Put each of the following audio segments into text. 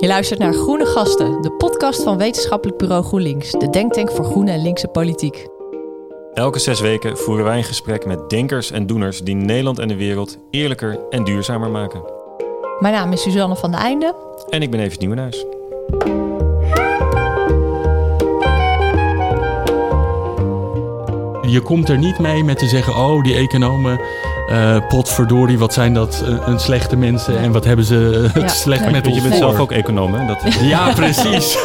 Je luistert naar Groene Gasten, de podcast van Wetenschappelijk Bureau GroenLinks, de denktank voor groene en linkse politiek. Elke zes weken voeren wij een gesprek met denkers en doeners die Nederland en de wereld eerlijker en duurzamer maken. Mijn naam is Suzanne van der Einde. En ik ben Evert Nieuwenhuis. Je komt er niet mee met te zeggen: oh, die economen, uh, potverdorie, wat zijn dat uh, een slechte mensen en wat hebben ze uh, ja. slecht nee, met ons Je bent zelf ook econoom, hè? Dat... Ja, precies.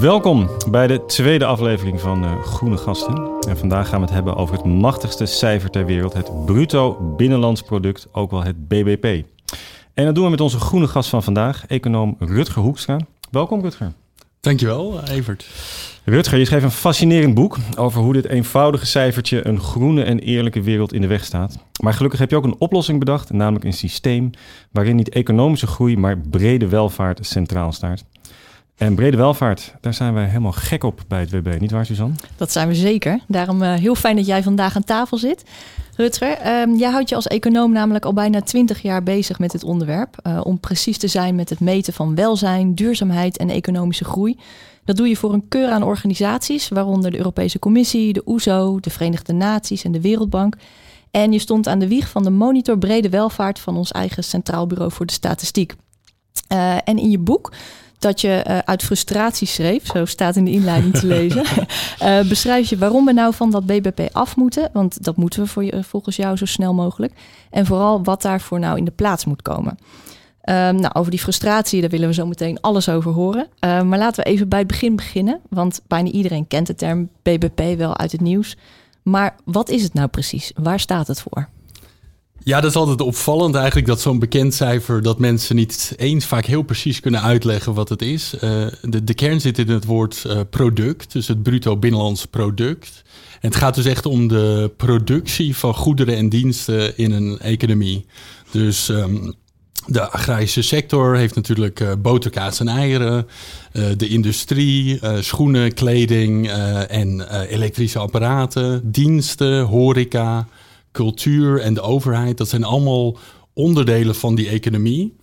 Welkom bij de tweede aflevering van uh, Groene Gasten. En vandaag gaan we het hebben over het machtigste cijfer ter wereld, het bruto binnenlands product, ook wel het BBP. En dat doen we met onze groene gast van vandaag, econoom Rutger Hoekstra. Welkom Rutger. Dankjewel, Evert. Rutger, je schreef een fascinerend boek over hoe dit eenvoudige cijfertje een groene en eerlijke wereld in de weg staat. Maar gelukkig heb je ook een oplossing bedacht, namelijk een systeem waarin niet economische groei, maar brede welvaart centraal staat. En brede welvaart, daar zijn wij helemaal gek op bij het WB, niet waar Suzanne? Dat zijn we zeker. Daarom uh, heel fijn dat jij vandaag aan tafel zit. Rutger, um, jij houdt je als econoom namelijk al bijna twintig jaar bezig met dit onderwerp. Uh, om precies te zijn met het meten van welzijn, duurzaamheid en economische groei. Dat doe je voor een keur aan organisaties, waaronder de Europese Commissie, de OESO, e de Verenigde Naties en de Wereldbank. En je stond aan de wieg van de monitor brede welvaart van ons eigen Centraal Bureau voor de Statistiek. Uh, en in je boek dat je uh, uit frustratie schreef, zo staat in de inleiding te lezen. uh, beschrijf je waarom we nou van dat BBP af moeten, want dat moeten we voor je, volgens jou zo snel mogelijk. En vooral wat daarvoor nou in de plaats moet komen. Um, nou, over die frustratie, daar willen we zo meteen alles over horen. Uh, maar laten we even bij het begin beginnen, want bijna iedereen kent de term BBP wel uit het nieuws. Maar wat is het nou precies? Waar staat het voor? Ja, dat is altijd opvallend eigenlijk dat zo'n bekend cijfer dat mensen niet eens vaak heel precies kunnen uitleggen wat het is. Uh, de, de, kern zit in het woord uh, product, dus het bruto binnenlands product. En het gaat dus echt om de productie van goederen en diensten in een economie. Dus um, de agrarische sector heeft natuurlijk uh, boterkaas en eieren. De industrie, schoenen, kleding en elektrische apparaten, diensten, horeca cultuur en de overheid, dat zijn allemaal onderdelen van die economie.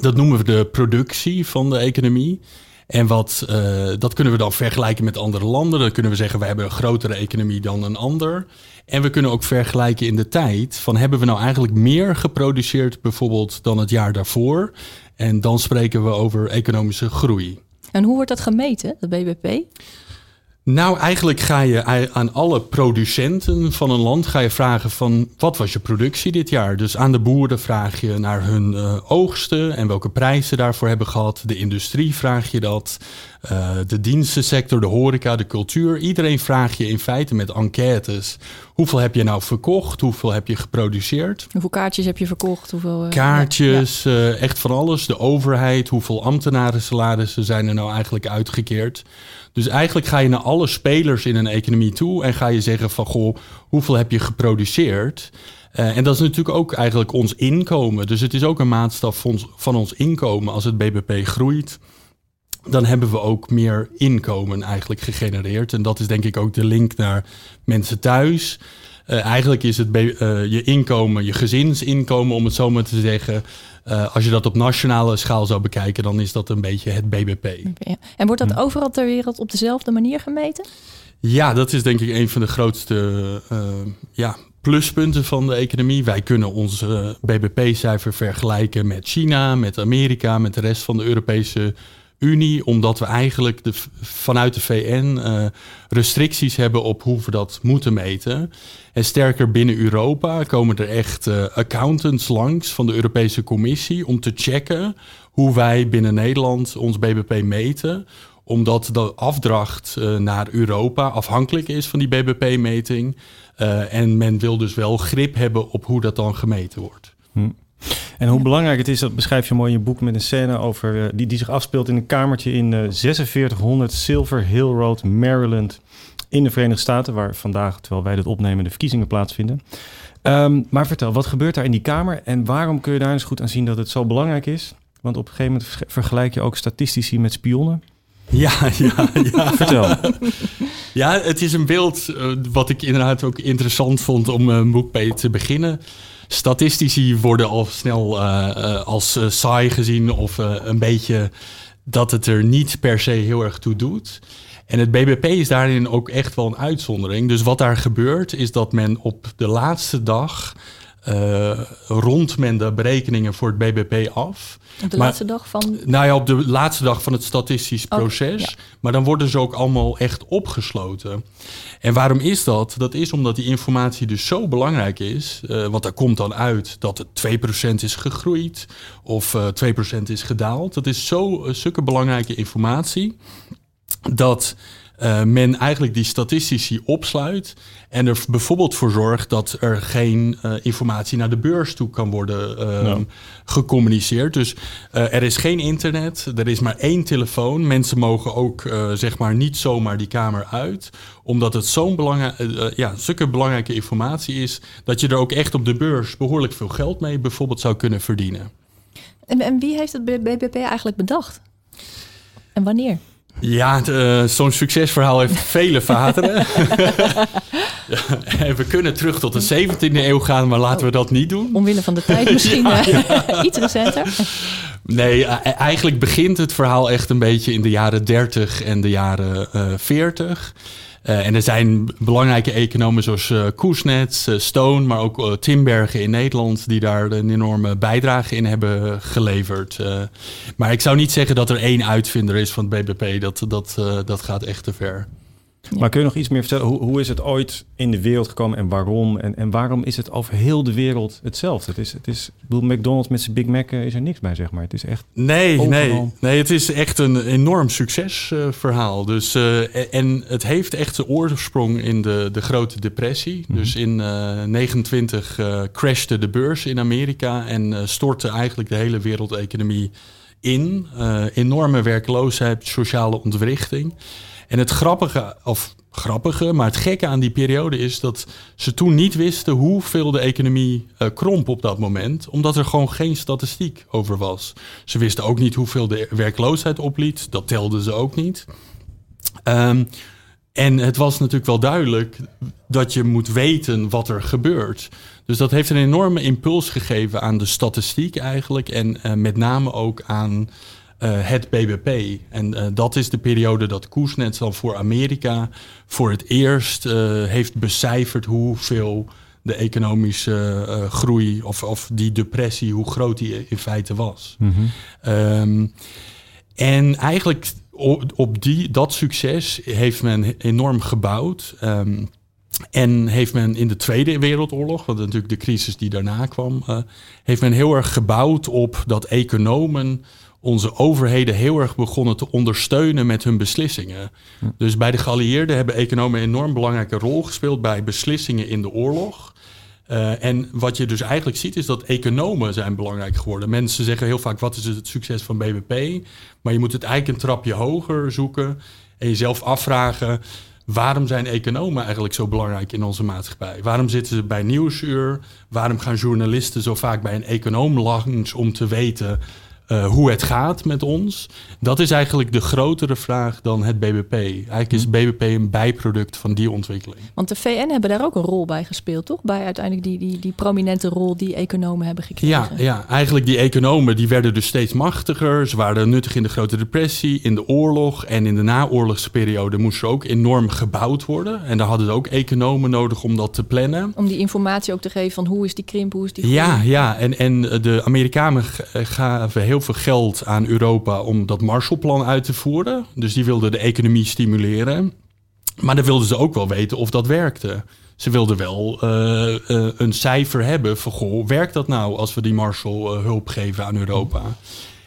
Dat noemen we de productie van de economie. En wat, uh, dat kunnen we dan vergelijken met andere landen. Dan kunnen we zeggen, we hebben een grotere economie dan een ander. En we kunnen ook vergelijken in de tijd. Van hebben we nou eigenlijk meer geproduceerd bijvoorbeeld dan het jaar daarvoor? En dan spreken we over economische groei. En hoe wordt dat gemeten, dat BBP? Nou, eigenlijk ga je aan alle producenten van een land ga je vragen van wat was je productie dit jaar? Dus aan de boeren vraag je naar hun uh, oogsten en welke prijzen daarvoor hebben gehad. De industrie vraag je dat. Uh, de dienstensector, de horeca, de cultuur. Iedereen vraag je in feite met enquêtes. Hoeveel heb je nou verkocht? Hoeveel heb je geproduceerd? Hoeveel kaartjes heb je verkocht? Hoeveel, uh, kaartjes, ja. echt van alles. De overheid, hoeveel ambtenaren salarissen zijn er nou eigenlijk uitgekeerd? Dus eigenlijk ga je naar alle spelers in een economie toe en ga je zeggen van goh, hoeveel heb je geproduceerd? Uh, en dat is natuurlijk ook eigenlijk ons inkomen. Dus het is ook een maatstaf van ons, van ons inkomen. Als het BBP groeit, dan hebben we ook meer inkomen eigenlijk gegenereerd. En dat is denk ik ook de link naar mensen thuis. Uh, eigenlijk is het uh, je inkomen, je gezinsinkomen, om het zo maar te zeggen. Uh, als je dat op nationale schaal zou bekijken, dan is dat een beetje het BBP. En wordt dat hm. overal ter wereld op dezelfde manier gemeten? Ja, dat is denk ik een van de grootste ja, pluspunten van de economie. Wij kunnen ons BBP-cijfer vergelijken met China, met Amerika, met de rest van de Europese Unie, omdat we eigenlijk de, vanuit de VN uh, restricties hebben op hoe we dat moeten meten. En sterker binnen Europa komen er echt uh, accountants langs van de Europese Commissie om te checken hoe wij binnen Nederland ons BBP meten omdat de afdracht uh, naar Europa afhankelijk is van die BBP-meting. En men wil dus wel grip hebben op hoe dat dan gemeten wordt. Hm. En hoe belangrijk het is, dat beschrijf je mooi in je boek met een scène over, uh, die, die zich afspeelt in een kamertje in uh, 4600 Silver Hill Road, Maryland, in de Verenigde Staten, waar vandaag, terwijl wij dit opnemen, de verkiezingen plaatsvinden. Um, maar vertel, wat gebeurt daar in die kamer en waarom kun je daar eens goed aan zien dat het zo belangrijk is? Want op een gegeven moment vergelijk je ook statistici met spionnen. Ja, ja, ja. Vertel. Ja, het is een beeld uh, wat ik inderdaad ook interessant vond om een boek mee te beginnen. Statistici worden al snel uh, als saai gezien of een beetje dat het er niet per se heel erg toe doet. En het BBP is daarin ook echt wel een uitzondering. Dus wat daar gebeurt is dat men op de laatste dag uh, rondt men de berekeningen voor het BBP af. Op de laatste dag van? Nou ja, op de laatste dag van het statistisch oh, proces. Maar dan worden ze ook allemaal echt opgesloten. En waarom is dat? Dat is omdat die informatie dus zo belangrijk is. Uh, want daar komt dan uit dat het 2% is gegroeid of uh, eh, 2% is gedaald. Dat is zo zulke belangrijke informatie dat uh, men eigenlijk die statistici opsluit en er bijvoorbeeld voor zorgt dat er geen uh, informatie naar de beurs toe kan worden uh, gecommuniceerd. Dus uh, er is geen internet, er is maar één telefoon. Mensen mogen ook zeg maar niet zomaar die kamer uit, omdat het zo'n belangrijke, ja, zulke belangrijke informatie is dat je er ook echt op de beurs behoorlijk veel geld mee bijvoorbeeld zou kunnen verdienen. En, en wie heeft het BBP eigenlijk bedacht? En wanneer? Ja, uh, zo'n succesverhaal heeft vele vaderen. ja, we kunnen terug tot de 17e eeuw gaan, maar laten we dat niet doen. Omwille van de tijd misschien ja, ja. iets recenter. Nee, eigenlijk begint het verhaal echt een beetje in de jaren 30 en de jaren uh, 40. Uh, en er zijn belangrijke economen zoals uh, Koesnets, uh, Stone, maar ook Timbergen in Nederland, die daar een enorme bijdrage in hebben geleverd. maar ik zou niet zeggen dat er één uitvinder is van het BBP. Dat, dat, dat gaat echt te ver. Maar kun je nog iets meer vertellen? Hoe, hoe is het ooit in de wereld gekomen en waarom? En, en waarom is het over heel de wereld hetzelfde? Het is, het is, ik bedoel, McDonald's met zijn Big Mac eh, is er niks bij, zeg maar. Het is echt. Nee, nee, nee. Het is echt een enorm succesverhaal. Uh, dus, uh, en het heeft echt zijn oorsprong in de, de Grote Depressie. Mhm. Dus in uh, 29 crashte de beurs in Amerika en stortte eigenlijk de hele wereldeconomie in. enorme werkloosheid, sociale ontwrichting. En het grappige, of grappige, maar het gekke aan die periode is dat ze toen niet wisten hoeveel de economie uh, kromp op dat moment, omdat er gewoon geen statistiek over was. Ze wisten ook niet hoeveel de werkloosheid opliet, dat telden ze ook niet. Um, en het was natuurlijk wel duidelijk dat je moet weten wat er gebeurt. Dus dat heeft een enorme impuls gegeven aan de statistiek eigenlijk. En uh, met name ook aan het BBP. En uh, dat is de periode dat Koesnets dan voor Amerika voor het eerst uh, heeft becijferd hoeveel de economische groei of, of die depressie, hoe groot die in feite was. Mm -hmm. um, en eigenlijk op, op, die, dat succes heeft men enorm gebouwd. Um, en heeft men in de Tweede Wereldoorlog, wat natuurlijk de crisis die daarna kwam, heeft men heel erg gebouwd op dat economen onze overheden heel erg begonnen te ondersteunen met hun beslissingen. Dus bij de geallieerden hebben economen een enorm belangrijke rol gespeeld bij beslissingen in de oorlog. Uh, en wat je dus eigenlijk ziet is dat economen zijn belangrijk geworden. Mensen zeggen heel vaak wat is het succes van BBP, maar je moet het eigenlijk een trapje hoger zoeken en jezelf afvragen waarom zijn economen eigenlijk zo belangrijk in onze maatschappij? Waarom zitten ze bij Nieuwsuur? Waarom gaan journalisten zo vaak bij een econoom langs om te weten uh, hoe het gaat met ons. Dat is eigenlijk de grotere vraag dan het BBP. Eigenlijk is het BBP een bijproduct van die ontwikkeling. Want de VN hebben daar ook een rol bij gespeeld, toch? Bij uiteindelijk die, die, die prominente rol die economen hebben gekregen. Ja, ja, eigenlijk die economen die werden dus steeds machtiger. Ze waren nuttig in de Grote Depressie, in de oorlog en in de naoorlogsperiode moest er ook enorm gebouwd worden. En daar hadden ze ook economen nodig om dat te plannen. Om die informatie ook te geven van hoe is die krimp, hoe is die groei. Ja, ja. En, en de Amerikanen gaven heel heel veel geld aan Europa om dat Marshallplan uit te voeren. Dus die wilden de economie stimuleren. Maar dan wilden ze ook wel weten of dat werkte. Ze wilden wel uh, uh, een cijfer hebben van, goh, werkt dat nou als we die Marshall uh, hulp geven aan Europa?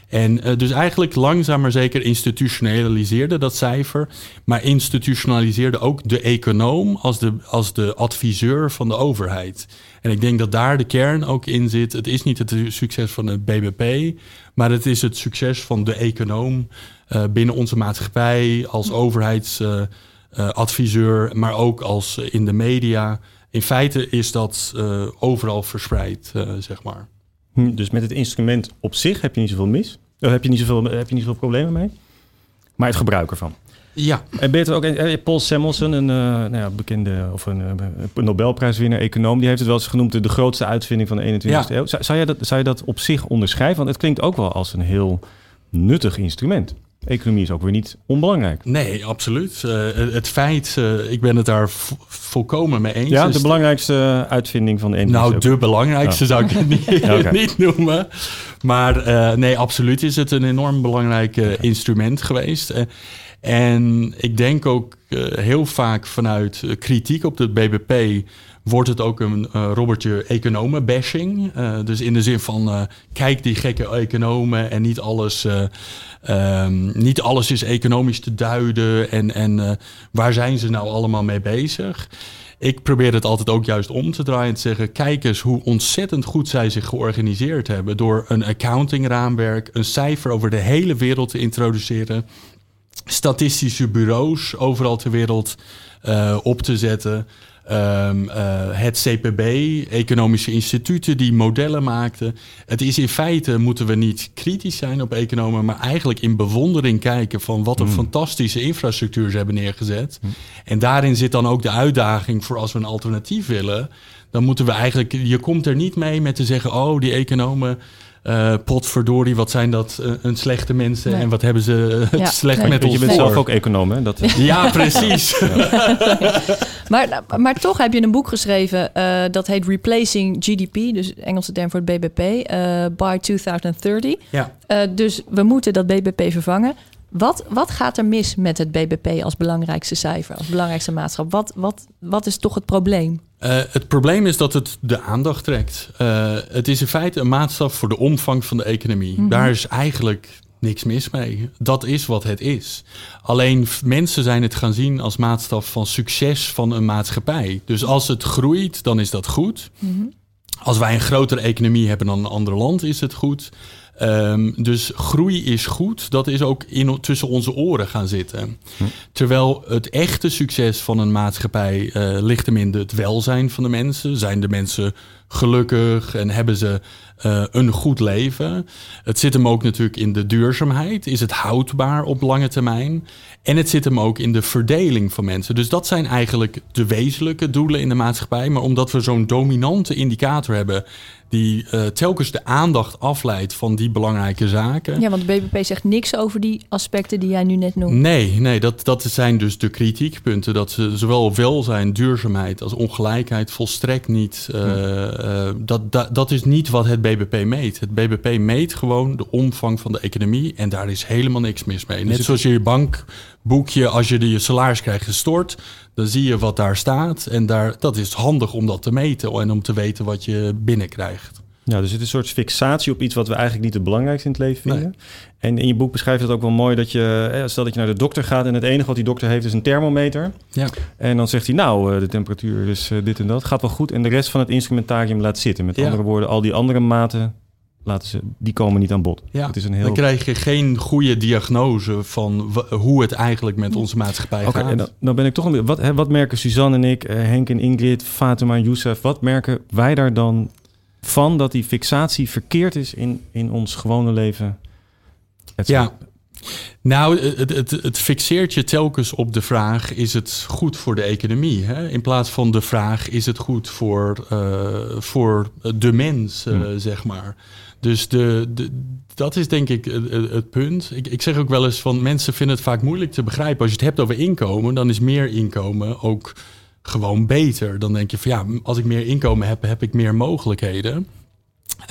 En dus eigenlijk langzaam maar zeker institutionaliseerde dat cijfer, maar institutionaliseerde ook de econoom als de, als de adviseur van de overheid. En ik denk dat daar de kern ook in zit. Het is niet het succes van het BBP, maar het is het succes van de econoom uh, binnen onze maatschappij als overheidsadviseur, uh, maar ook als in de media. In feite is dat overal verspreid, zeg maar. Hm, dus met het instrument op zich heb je niet zoveel mis? Heb je niet zoveel, heb je niet zoveel problemen mee? maar het gebruik ervan. Ja. En beter ook eh, Paul Samuelson, een uh, nou ja, bekende of een, een Nobelprijswinnaar, econoom, die heeft het wel eens genoemd de grootste uitvinding van de 21e ja. eeuw. Zou, zou, je dat, zou je dat op zich onderschrijven? Want het klinkt ook wel als een heel nuttig instrument. Economie is ook weer niet onbelangrijk. Nee, absoluut. Uh, het feit, ik ben het daar volkomen mee eens. Ja, de belangrijkste uitvinding van de 21e Nou, de belangrijkste zou ik het niet, okay. niet, noemen. Maar nee, absoluut is het een enorm belangrijk instrument geweest. En ik denk ook uh, heel vaak vanuit uh, kritiek op het BBP wordt het ook een uh, Robertje economen-bashing. dus in de zin van, kijk die gekke economen en niet alles, um, niet alles is economisch te duiden. En, en waar zijn ze nou allemaal mee bezig? Ik probeer het altijd ook juist om te draaien en te zeggen: kijk eens hoe ontzettend goed zij zich georganiseerd hebben. Door een accountingraamwerk, een cijfer over de hele wereld te introduceren statistische bureaus overal ter wereld uh, op te zetten. Um, uh, het CPB, economische instituten die modellen maakten. Het is in feite, moeten we niet kritisch zijn op economen, maar eigenlijk in bewondering kijken van wat een mm. fantastische infrastructuur ze hebben neergezet. Mm. En daarin zit dan ook de uitdaging voor als we een alternatief willen. Dan moeten we eigenlijk, je komt er niet mee met te zeggen, oh, die economen uh, potverdorie, wat zijn dat uh, een slechte mensen en wat hebben ze uh, ja. slecht nee. met ons Je bent zelf ook econoom, hè? Dat, ja, precies. maar, maar toch heb je een boek geschreven dat heet Replacing GDP, dus Engelse term voor het BBP, by 2030. Ja. dus we moeten dat BBP vervangen. Wat, wat gaat er mis met het BBP als belangrijkste cijfer, als belangrijkste maatschap? Wat, wat, wat is toch het probleem? Uh, het probleem is dat het de aandacht trekt. Uh, het is in feite een maatstaf voor de omvang van de economie. Mm -hmm. Daar is eigenlijk niks mis mee. Dat is wat het is. Alleen mensen zijn het gaan zien als maatstaf van succes van een maatschappij. Dus als het groeit, dan is dat goed. Mm -hmm. Als wij een grotere economie hebben dan een ander land, is het goed. Um, dus groei is goed. Dat is ook in, tussen onze oren gaan zitten. Hm. Terwijl het echte succes van een maatschappij uh, ligt hem in het welzijn van de mensen. Zijn de mensen gelukkig en hebben ze uh, een goed leven? Het zit hem ook natuurlijk in de duurzaamheid. Is het houdbaar op lange termijn? En het zit hem ook in de verdeling van mensen. Dus dat zijn eigenlijk de wezenlijke doelen in de maatschappij. Maar omdat we zo'n dominante indicator hebben die uh, telkens de aandacht afleidt van die belangrijke zaken. Ja, want de BBP zegt niks over die aspecten die jij nu net noemt. Nee, nee dat, dat zijn dus de kritiekpunten. Dat ze zowel welzijn, duurzaamheid als ongelijkheid volstrekt niet. Uh, uh, dat, dat, dat is niet wat het BBP meet. Het BBP meet gewoon de omvang van de economie en daar is helemaal niks mis mee. Net zoals je je bankboekje, als je je salaris krijgt gestort, dan zie je wat daar staat. En daar, dat is handig om dat te meten en om te weten wat je binnenkrijgt. Ja, dus het is een soort fixatie op iets wat we eigenlijk niet het belangrijkste in het leven vinden. En in je boek beschrijft het ook wel mooi dat je, stel dat je naar de dokter gaat en het enige wat die dokter heeft is een thermometer. Ja. En dan zegt hij, nou, eh, de temperatuur is eh, dit en dat, gaat wel goed. En de rest van het instrumentarium laat zitten. Met andere woorden, al die andere maten laten ze, die komen niet aan bod. Ja, het is een heel... Dan krijg je geen goede diagnose van hoe het eigenlijk met onze maatschappij okay, gaat. En dan, dan, ben ik toch een wat, hè, wat merken Suzanne en ik, uh, Henk en Ingrid, Fatima en Youssef, wat merken wij daar dan van dat die fixatie verkeerd is in, in ons gewone leven? Ja, nou, het, het, het, fixeert je telkens op de vraag: is het goed voor de economie? Hè? In plaats van de vraag: is het goed voor, uh, voor de mens, uh, hmm. zeg maar. Dus de, de, dat is denk ik het, het punt. Ik, ik, zeg ook wel eens van mensen vinden het vaak moeilijk te begrijpen. Als je het hebt over inkomen, dan is meer inkomen ook gewoon beter. Dan denk je van ja, als ik meer inkomen heb, heb ik meer mogelijkheden. Um,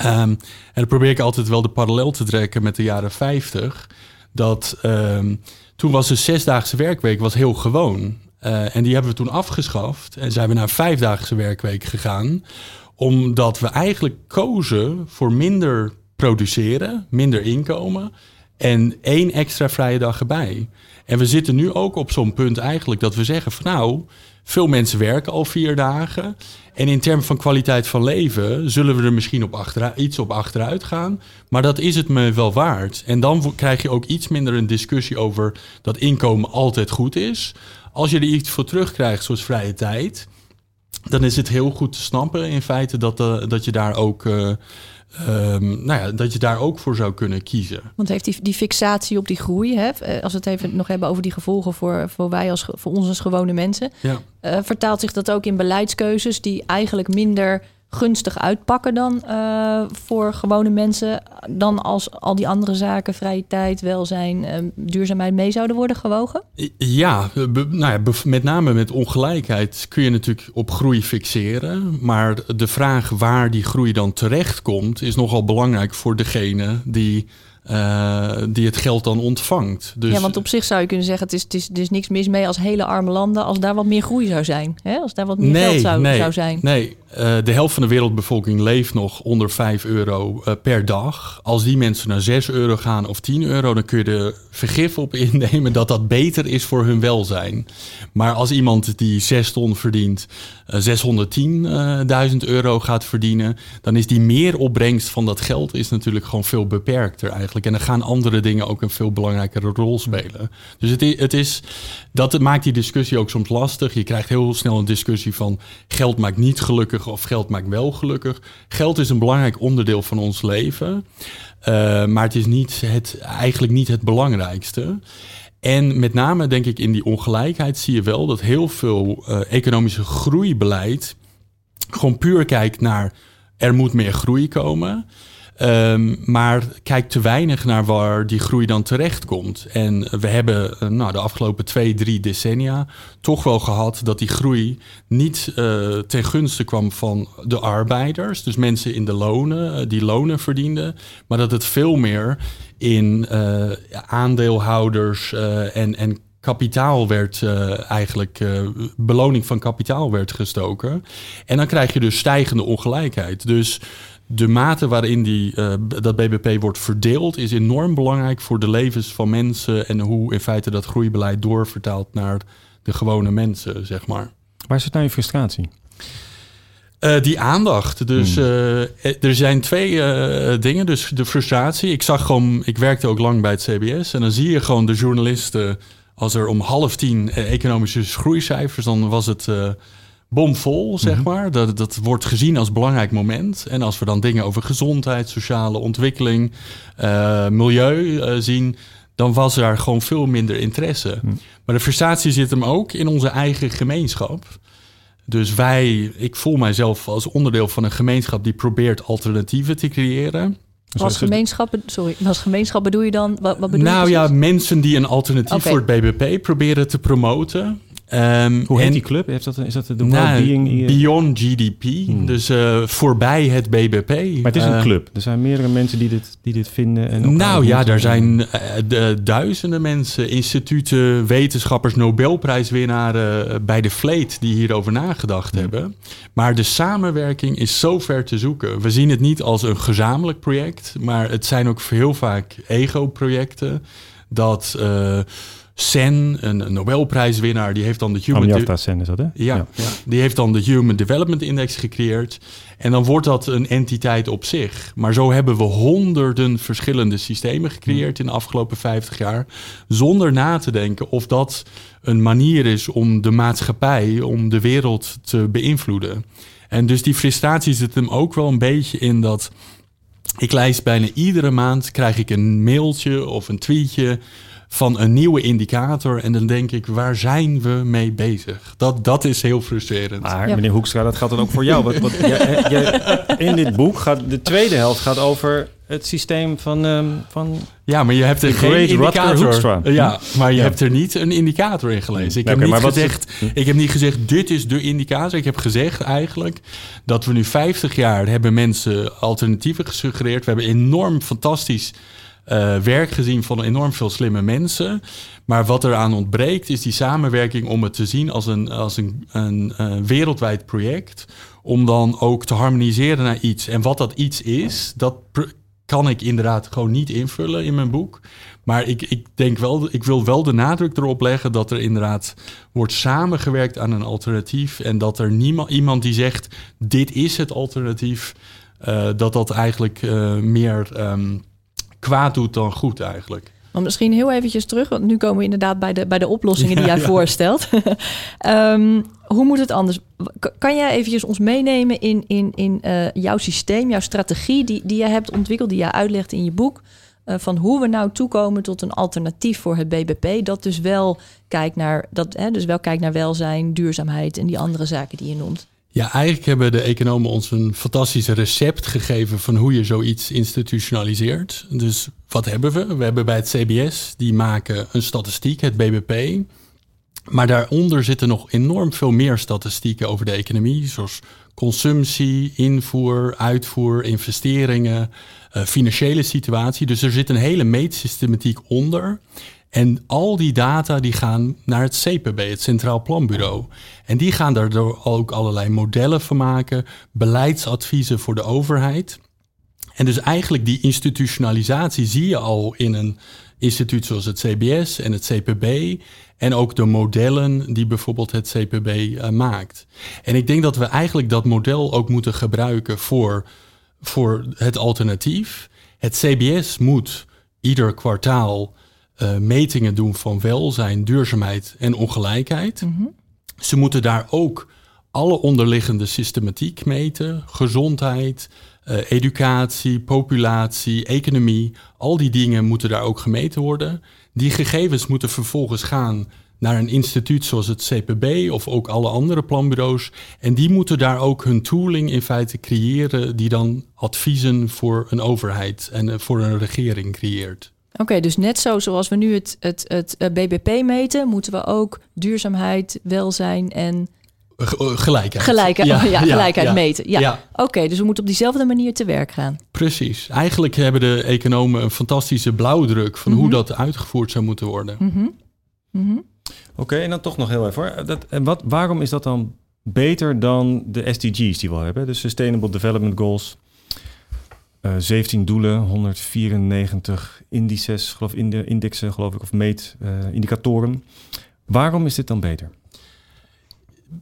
en dan probeer ik altijd wel de parallel te trekken met de jaren 50. Dat um, toen was de zesdaagse werkweek was heel gewoon. Uh, en die hebben we toen afgeschaft. En zijn we naar vijfdaagse werkweek gegaan omdat we eigenlijk kozen voor minder produceren, minder inkomen en één extra vrije dag erbij. En we zitten nu ook op zo'n punt eigenlijk dat we zeggen van nou, veel mensen werken al vier dagen. En in termen van kwaliteit van leven zullen we er misschien op iets op achteruit gaan. Maar dat is het me wel waard. En dan krijg je ook iets minder een discussie over dat inkomen altijd goed is. Als je er iets voor terugkrijgt, zoals vrije tijd, dan is het heel goed te snappen in feite dat, uh, dat je daar ook. Uh, um, nou ja, dat je daar ook voor zou kunnen kiezen. Want heeft die, die fixatie op die groei, hè, als we het even nog hebben over die gevolgen voor, voor wij als voor ons als gewone mensen, ja. uh, vertaalt zich dat ook in beleidskeuzes die eigenlijk minder gunstig uitpakken dan uh, voor gewone mensen, dan als al die andere zaken, vrije tijd, welzijn, uh, duurzaamheid mee zouden worden gewogen? Ja, be, nou ja, met name met ongelijkheid kun je natuurlijk op groei fixeren, maar de vraag waar die groei dan terecht komt, is nogal belangrijk voor degene die uh, die het geld dan ontvangt. Dus, ja, want op zich zou je kunnen zeggen: het is, het is, er is niks mis mee als hele arme landen, als daar wat meer groei zou zijn. Hè? Als daar wat meer nee, geld zou, nee, zou zijn. Nee, uh, de helft van de wereldbevolking leeft nog onder 5 euro uh, per dag. Als die mensen naar 6 euro gaan of 10 euro, dan kun je er vergif op innemen dat dat beter is voor hun welzijn. Maar als iemand die 6 ton verdient, 610.000 euro gaat verdienen, dan is die meer opbrengst van dat geld is natuurlijk gewoon veel beperkter eigenlijk. En dan gaan andere dingen ook een veel belangrijkere rol spelen. Dus het het is, dat maakt die discussie ook soms lastig. Je krijgt heel snel een discussie van geld maakt niet gelukkig of geld maakt wel gelukkig. Geld is een belangrijk onderdeel van ons leven. Uh, maar het is niet het, eigenlijk niet het belangrijkste. En met name denk ik in die ongelijkheid zie je wel dat heel veel uh, economische groeibeleid gewoon puur kijkt naar er moet meer groei komen. Um, maar kijkt te weinig naar waar die groei dan terecht komt. En we hebben uh, nou, de afgelopen twee, drie decennia toch wel gehad dat die groei niet uh, ten gunste kwam van de arbeiders, dus mensen in de lonen, uh, die lonen verdienden, maar dat het veel meer in aandeelhouders en, en kapitaal werd eigenlijk beloning van kapitaal werd gestoken. En dan krijg je dus stijgende ongelijkheid. Dus de mate waarin die, uh, dat BBP wordt verdeeld is enorm belangrijk voor de levens van mensen en hoe in feite dat groeibeleid doorvertaalt naar de gewone mensen, zeg maar. Waar zit nou je frustratie? Uh, die aandacht. Dus hmm. uh, er zijn twee uh, dingen. Dus de frustratie. Ik zag gewoon, ik werkte ook lang bij het CBS. En dan zie je gewoon de journalisten. Als er om half tien economische groeicijfers, dan was het bomvol, zeg mhm. maar. Dat, dat wordt gezien als belangrijk moment. En als we dan dingen over gezondheid, sociale ontwikkeling, uh, milieu uh, zien, dan was er gewoon veel minder interesse. Mhm. Maar de frustratie zit hem ook in onze eigen gemeenschap. Dus wij, ik voel mijzelf als onderdeel van een gemeenschap die probeert alternatieven te creëren. Als gemeenschap, sorry, als gemeenschap bedoel je dan? Wat, wat bedoel nou ja, mensen die een alternatief okay. voor het BBP proberen te promoten. Um, Hoe heet die club? Heeft dat, is dat de nou, Being? Beyond GDP, hmm. dus uh, voorbij het BBP. Maar het is een uh, club. Er zijn meerdere mensen die dit, die dit vinden. En nou ja, er zijn uh, de, duizenden mensen, instituten, wetenschappers, Nobelprijswinnaren bij de Fleet die hierover nagedacht hmm. hebben. Maar de samenwerking is zo ver te zoeken. We zien het niet als een gezamenlijk project, maar het zijn ook heel vaak ego-projecten. Dat Sen, een Nobelprijswinnaar, die heeft dan de Human... Amartya Sen is dat, hè? Ja, ja. ja, die heeft dan de Human Development Index gecreëerd. En dan wordt dat een entiteit op zich. Maar zo hebben we honderden verschillende systemen gecreëerd in de afgelopen 50 jaar. Zonder na te denken of dat een manier is om de maatschappij, om de wereld te beïnvloeden. En dus die frustratie zit hem ook wel een beetje in dat... Ik lijst bijna iedere maand, krijg ik een mailtje of een tweetje van een nieuwe indicator. En dan denk ik, waar zijn we mee bezig? Dat, dat is heel frustrerend. Maar meneer Hoekstra, dat gaat dan ook voor jou. Wat, wat, jij, jij, in dit boek gaat de tweede helft gaat over het systeem van... Um, van ja, maar je hebt er geen indicator. Ja, maar je ja. hebt er niet een indicator in gelezen. Ik, heb niet gezegd, ik heb niet gezegd, dit is de indicator. Ik heb gezegd eigenlijk dat we nu 50 jaar hebben mensen alternatieven gesuggereerd. We hebben enorm fantastisch uh, werk gezien van enorm veel slimme mensen. Maar wat eraan ontbreekt is die samenwerking om het te zien als een, als een, een, een wereldwijd project. Om dan ook te harmoniseren naar iets. En wat dat iets is, dat kan ik inderdaad gewoon niet invullen in mijn boek. Maar ik, ik denk wel, ik wil wel de nadruk erop leggen dat er inderdaad wordt samengewerkt aan een alternatief. En dat er niemand, iemand die zegt: dit is het alternatief. Uh, dat dat eigenlijk meer um, kwaad doet dan goed eigenlijk. Maar misschien heel eventjes terug, want nu komen we inderdaad bij de, bij de oplossingen die jij voorstelt. um, hoe moet het anders? Kan jij eventjes ons meenemen in, in, in eh, jouw systeem, jouw strategie die, die jij hebt ontwikkeld, die jij uitlegt in je boek, eh, van hoe we nou toekomen tot een alternatief voor het BBP, dat dus wel kijkt naar, dat, hè, dus wel kijkt naar welzijn, duurzaamheid en die andere zaken die je noemt. Ja, eigenlijk hebben de economen ons een fantastisch recept gegeven van hoe je zoiets institutionaliseert. Dus wat hebben we? We hebben bij het CBS, die maken een statistiek, het BBP. Maar daaronder zitten nog enorm veel meer statistieken over de economie, zoals consumptie, invoer, uitvoer, investeringen, eh, financiële situatie. Dus er zit een hele meetsystematiek onder. En al die data die gaan naar het CPB, het Centraal Planbureau. En die gaan daardoor ook allerlei modellen van maken, beleidsadviezen voor de overheid. En dus eigenlijk die institutionalisatie zie je al in een instituut zoals het CBS en het CPB. En ook de modellen die bijvoorbeeld het CPB eh, maakt. En ik denk dat we eigenlijk dat model ook moeten gebruiken voor, voor het alternatief. Het CBS moet ieder kwartaal eh, metingen doen van welzijn, duurzaamheid en ongelijkheid. Ze moeten daar ook alle onderliggende systematiek meten: gezondheid, eh, educatie, populatie, economie. Al die dingen moeten daar ook gemeten worden. Die gegevens moeten vervolgens gaan naar een instituut zoals het CPB of ook alle andere planbureaus. En die moeten daar ook hun tooling in feite creëren, die dan adviezen voor een overheid en eh, voor een regering creëert. Oké, dus net zo zoals we nu het, het, het eh, BBP meten, moeten we ook duurzaamheid, welzijn en G- eh, gelijkheid. gelijkheid, ja, gelijkheid ja. meten. Ja. Ja. Oké, dus we moeten op diezelfde manier te werk gaan. Precies. Eigenlijk hebben de economen een fantastische blauwdruk van hoe dat uitgevoerd zou moeten worden. Mhm. Oké, en dan toch nog heel even hoor. Dat, en wat, waarom is dat dan beter dan de SDG's die we al hebben? De Sustainable Development Goals. Eh 17 doelen, 194 indices, geloof, inde, indexen, geloof ik, of meetindicatoren. Waarom is dit dan beter?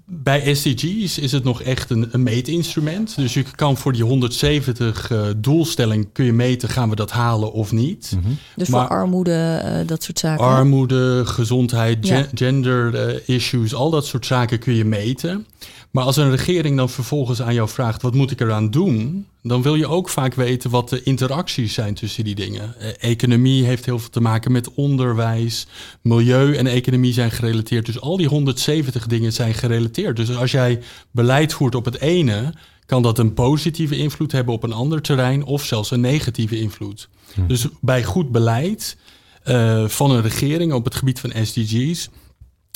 Bij SDG's is het nog echt een, een meetinstrument. Dus je kan voor die 170 eh, doelstelling kun je meten, gaan we dat halen of niet. Dus Maar- voor armoede, eh, dat soort zaken. Armoede, gezondheid, Ja. gender eh, issues, al dat soort zaken kun je meten. Maar als een regering dan vervolgens aan jou vraagt, wat moet ik eraan doen? Dan wil je ook vaak weten wat de interacties zijn tussen die dingen. Eh, economie heeft heel veel te maken met onderwijs. Milieu en economie zijn gerelateerd. Dus al die 170 dingen zijn gerelateerd. Dus als jij beleid voert op het ene, kan dat een positieve invloed hebben op een ander terrein of zelfs een negatieve invloed. Dus bij goed beleid eh, van een regering op het gebied van SDG's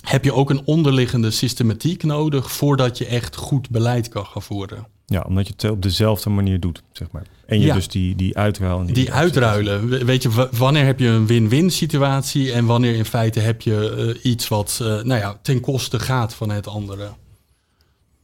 heb je ook een onderliggende systematiek nodig voordat je echt goed beleid kan gaan voeren. Ja, omdat je het op dezelfde manier doet, zeg maar. En je Ja. dus die, die uitruil... en Die uitruilen, we- weet je, wa- wanneer heb je een win-win situatie en wanneer in feite heb je eh, iets wat eh, nou ja, ten koste gaat van het andere.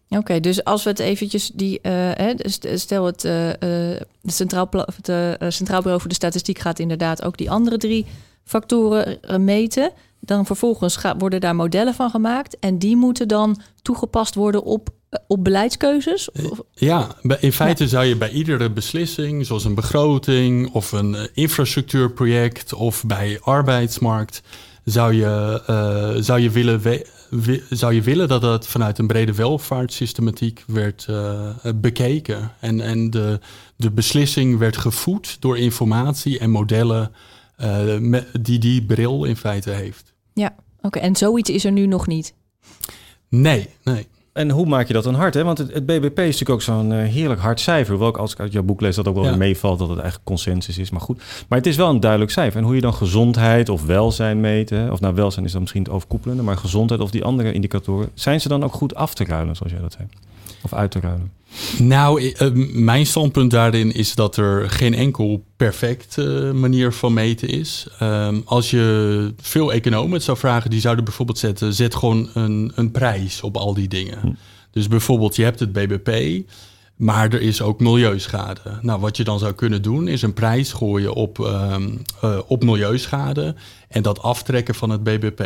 Oké, dus als we het eventjes die, eh, hè, st- stel het, eh, eh, het Centraal, het Centraal Bureau voor de Statistiek gaat inderdaad ook die andere drie factoren meten. Dan vervolgens worden daar modellen van gemaakt en die moeten dan toegepast worden op, op beleidskeuzes. Of- of- Ja, in feite zou je bij iedere beslissing, zoals een begroting of een eh, infrastructuurproject of bij arbeidsmarkt, zou je, eh, zou je, willen, we- zou je willen dat het vanuit een brede welvaartssystematiek werd eh, bekeken. En, en de, de beslissing werd gevoed door informatie en modellen eh, me- die die bril in feite heeft. ja, oké. En zoiets is er nu nog niet. Nee, nee. En hoe maak je dat dan hard? Hè? Want het, het BBP is natuurlijk ook zo'n eh, heerlijk hard cijfer. Hoewel ik als ik uit jouw boek lees dat ook wel Ja. meevalt dat het eigenlijk consensus is. Maar goed, maar het is wel een duidelijk cijfer. En hoe je dan gezondheid of welzijn meet, hè? of nou welzijn is dan misschien het overkoepelende, maar gezondheid of die andere indicatoren, zijn ze dan ook goed af te ruilen, zoals jij dat zei? Of uit te ruilen? Nou, i- eh, mijn standpunt daarin is dat er geen enkel perfect eh, manier van meten is. Ehm, als je veel economen het zou vragen, die zouden bijvoorbeeld zetten, zet gewoon een, een prijs op al die dingen. Dus bijvoorbeeld, je hebt het BBP, maar er is ook milieuschade. Nou, wat je dan zou kunnen doen, is een prijs gooien op, ehm, eh, op milieuschade en dat aftrekken van het BBP.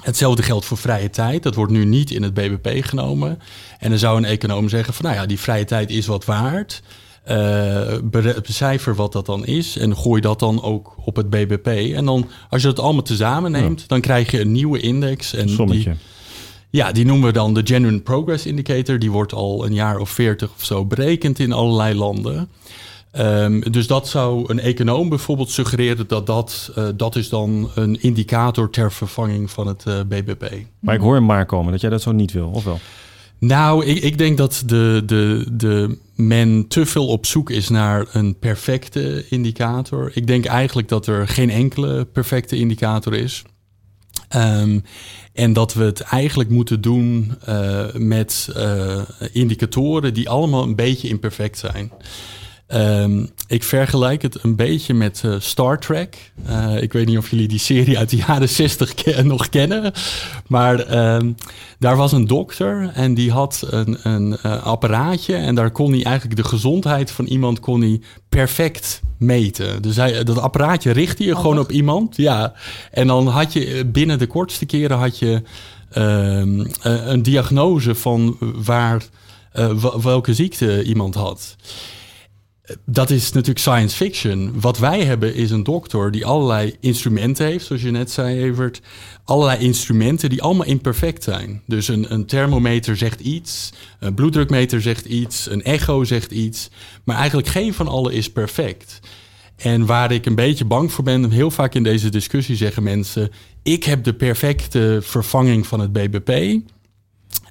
Hetzelfde geldt voor vrije tijd. Dat wordt nu niet in het BBP genomen. En dan zou een econoom zeggen van, nou ja, die vrije tijd is wat waard. Bere- becijfer wat dat dan is en gooi dat dan ook op het BBP. En dan, als je het allemaal tezamen neemt, dan krijg je een nieuwe index. En Sommetje. Die, Ja, die noemen we dan de Genuine Progress Indicator. Die wordt al een jaar of veertig of zo berekend in allerlei landen. Um, dus dat zou een econoom bijvoorbeeld suggereren dat dat, uh, dat is dan een indicator ter vervanging van het uh, BBP. Maar ik hoor hem maar komen dat jij dat zo niet wil, of wel? Nou, ik, ik denk dat de, de, de men te veel op zoek is naar een perfecte indicator. Ik denk eigenlijk dat er geen enkele perfecte indicator is. Um, en dat we het eigenlijk moeten doen uh, met indicatoren die allemaal een beetje imperfect zijn. Um, ik vergelijk het een beetje met uh, Star Trek. Uh, ik weet niet of jullie die serie uit de jaren 60 ke nog kennen. Maar um, daar was een dokter en die had een, een uh, apparaatje. En daar kon hij eigenlijk de gezondheid van iemand kon hij perfect meten. Dus hij, dat apparaatje richtte je gewoon op iemand. Ja. En dan had je binnen de kortste keren had je um, een diagnose van waar, welke ziekte iemand had dat is natuurlijk science fiction. Wat wij hebben is een dokter die allerlei instrumenten heeft, zoals je net zei, Evert. Allerlei instrumenten die allemaal imperfect zijn. Dus een, een thermometer zegt iets, een bloeddrukmeter zegt iets, een echo zegt iets. Maar eigenlijk geen van alle is perfect. En waar ik een beetje bang voor ben, heel vaak in deze discussie zeggen mensen: ik heb de perfecte vervanging van het BBP.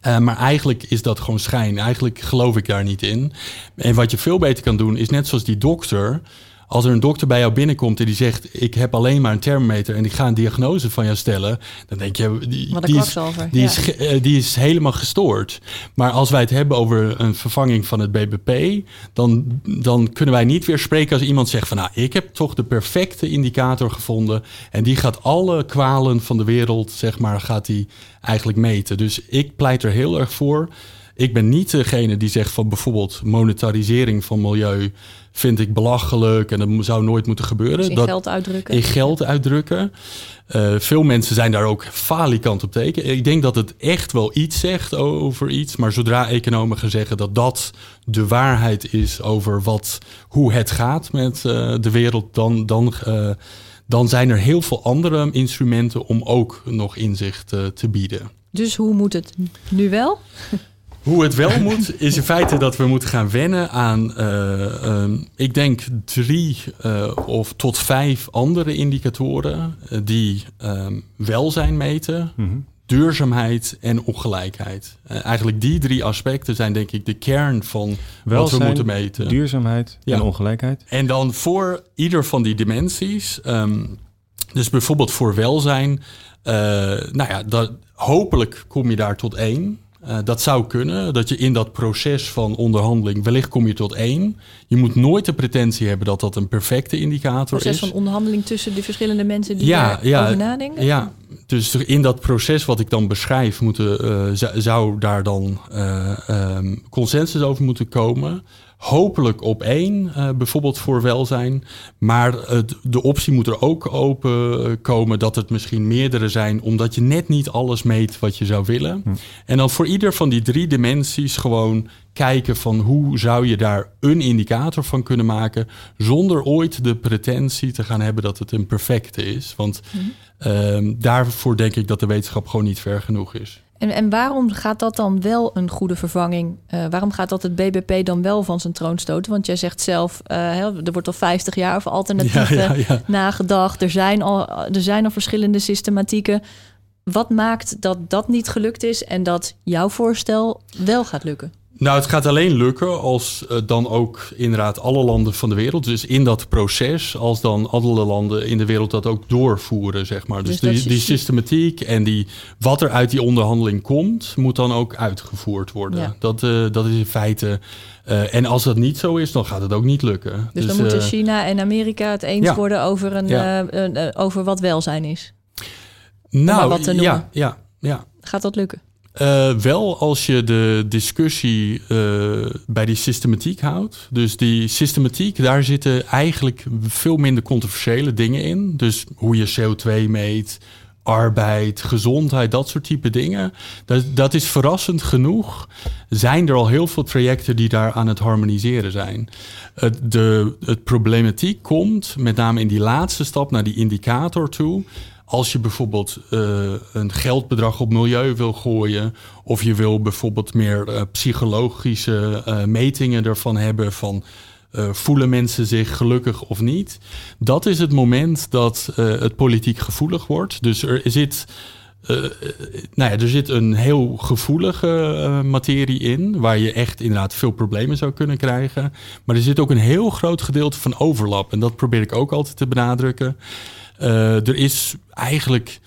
Uh, maar eigenlijk is dat gewoon schijn. Eigenlijk geloof ik daar niet in. En wat je veel beter kan doen, is net zoals die dokter. Als er een dokter bij jou binnenkomt en die zegt: Ik heb alleen maar een thermometer en ik ga een diagnose van jou stellen. Dan denk je: Die, die, is, die, ja. is, uh, die is helemaal gestoord. Maar als wij het hebben over een vervanging van het BBP, dan, dan kunnen wij niet weer spreken als iemand zegt: van nou, ik heb toch de perfecte indicator gevonden. En die gaat alle kwalen van de wereld, zeg maar, gaat die eigenlijk meten. Dus ik pleit er heel erg voor. Ik ben niet degene die zegt van bijvoorbeeld monetarisering van milieu vind ik belachelijk en dat zou nooit moeten gebeuren. Dus in dat, geld uitdrukken. In geld uitdrukken. Uh, veel mensen zijn daar ook falikant op teken. Ik denk dat het echt wel iets zegt over iets, maar zodra economen gaan zeggen dat dat de waarheid is over wat, hoe het gaat met uh, de wereld, dan, dan, uh, dan zijn er heel veel andere instrumenten om ook nog inzicht te bieden. Dus hoe moet het nu wel? Hoe het wel moet, is in feite dat we moeten gaan wennen aan, uh, um, ik denk, drie uh, of tot vijf andere indicatoren uh, die um, welzijn meten, mm -hmm. duurzaamheid en ongelijkheid. eigenlijk die drie aspecten zijn denk ik de kern van welzijn, wat we moeten meten. Duurzaamheid ja. en ongelijkheid. En dan voor ieder van die dimensies, um, dus bijvoorbeeld voor welzijn, nou ja, dat, hopelijk kom je daar tot één. Uh, dat zou kunnen, dat je in dat proces van onderhandeling, wellicht kom je tot één. Je moet nooit de pretentie hebben dat dat een perfecte indicator proces is. Proces van onderhandeling tussen de verschillende mensen die ja, daarover ja, nadenken? Ja, dus in dat proces wat ik dan beschrijf, moeten, uh, zou daar dan uh, um, consensus over moeten komen. Hopelijk op één, uh, bijvoorbeeld voor welzijn. Maar uh, de optie moet er ook open komen dat het misschien meerdere zijn, omdat je net niet alles meet wat je zou willen. Hm. En dan voor ieder van die drie dimensies gewoon kijken van hoe zou je daar een indicator van kunnen maken, zonder ooit de pretentie te gaan hebben dat het een perfecte is. Want hm. uh, daarvoor denk ik dat de wetenschap gewoon niet ver genoeg is. En, en waarom gaat dat dan wel een goede vervanging? Uh, waarom gaat dat het BBP dan wel van zijn troon stoten? Want jij zegt zelf, uh, er wordt al 50 jaar over alternatieven ja, ja, ja. nagedacht. Er zijn, al, er zijn al verschillende systematieken. Wat maakt dat dat niet gelukt is en dat jouw voorstel wel gaat lukken? Nou, het gaat alleen lukken als uh, dan ook inderdaad alle landen van de wereld, dus in dat proces, als dan alle landen in de wereld dat ook doorvoeren, zeg maar. Dus, dus die, die, systematiek en die, wat er uit die onderhandeling komt, moet dan ook uitgevoerd worden. Ja. Dat, uh, dat is in feite. Uh, en als dat niet zo is, dan gaat het ook niet lukken. Dus, dus dan moeten China en Amerika het eens ja. worden over, een, ja. over wat welzijn is. Nou, wat te ja, ja. Gaat dat lukken? Uh, wel als je de discussie uh, bij die systematiek houdt. Dus die systematiek, daar zitten eigenlijk veel minder controversiële dingen in. Dus hoe je CO2 meet, arbeid, gezondheid, dat soort type dingen. Dat, dat is verrassend genoeg. Zijn er al heel veel trajecten die daar aan het harmoniseren zijn. Het, de het problematiek komt met name in die laatste stap naar die indicator toe als je bijvoorbeeld uh, een geldbedrag op milieu wil gooien, of je wil bijvoorbeeld meer uh, psychologische uh, metingen ervan hebben van voelen mensen zich gelukkig of niet, dat is het moment dat het politiek gevoelig wordt. Dus er zit. nou ja, er zit een heel gevoelige materie in, waar je echt inderdaad veel problemen zou kunnen krijgen. Maar er zit ook een heel groot gedeelte van overlap. En dat probeer ik ook altijd te benadrukken. Uh, er is eigenlijk.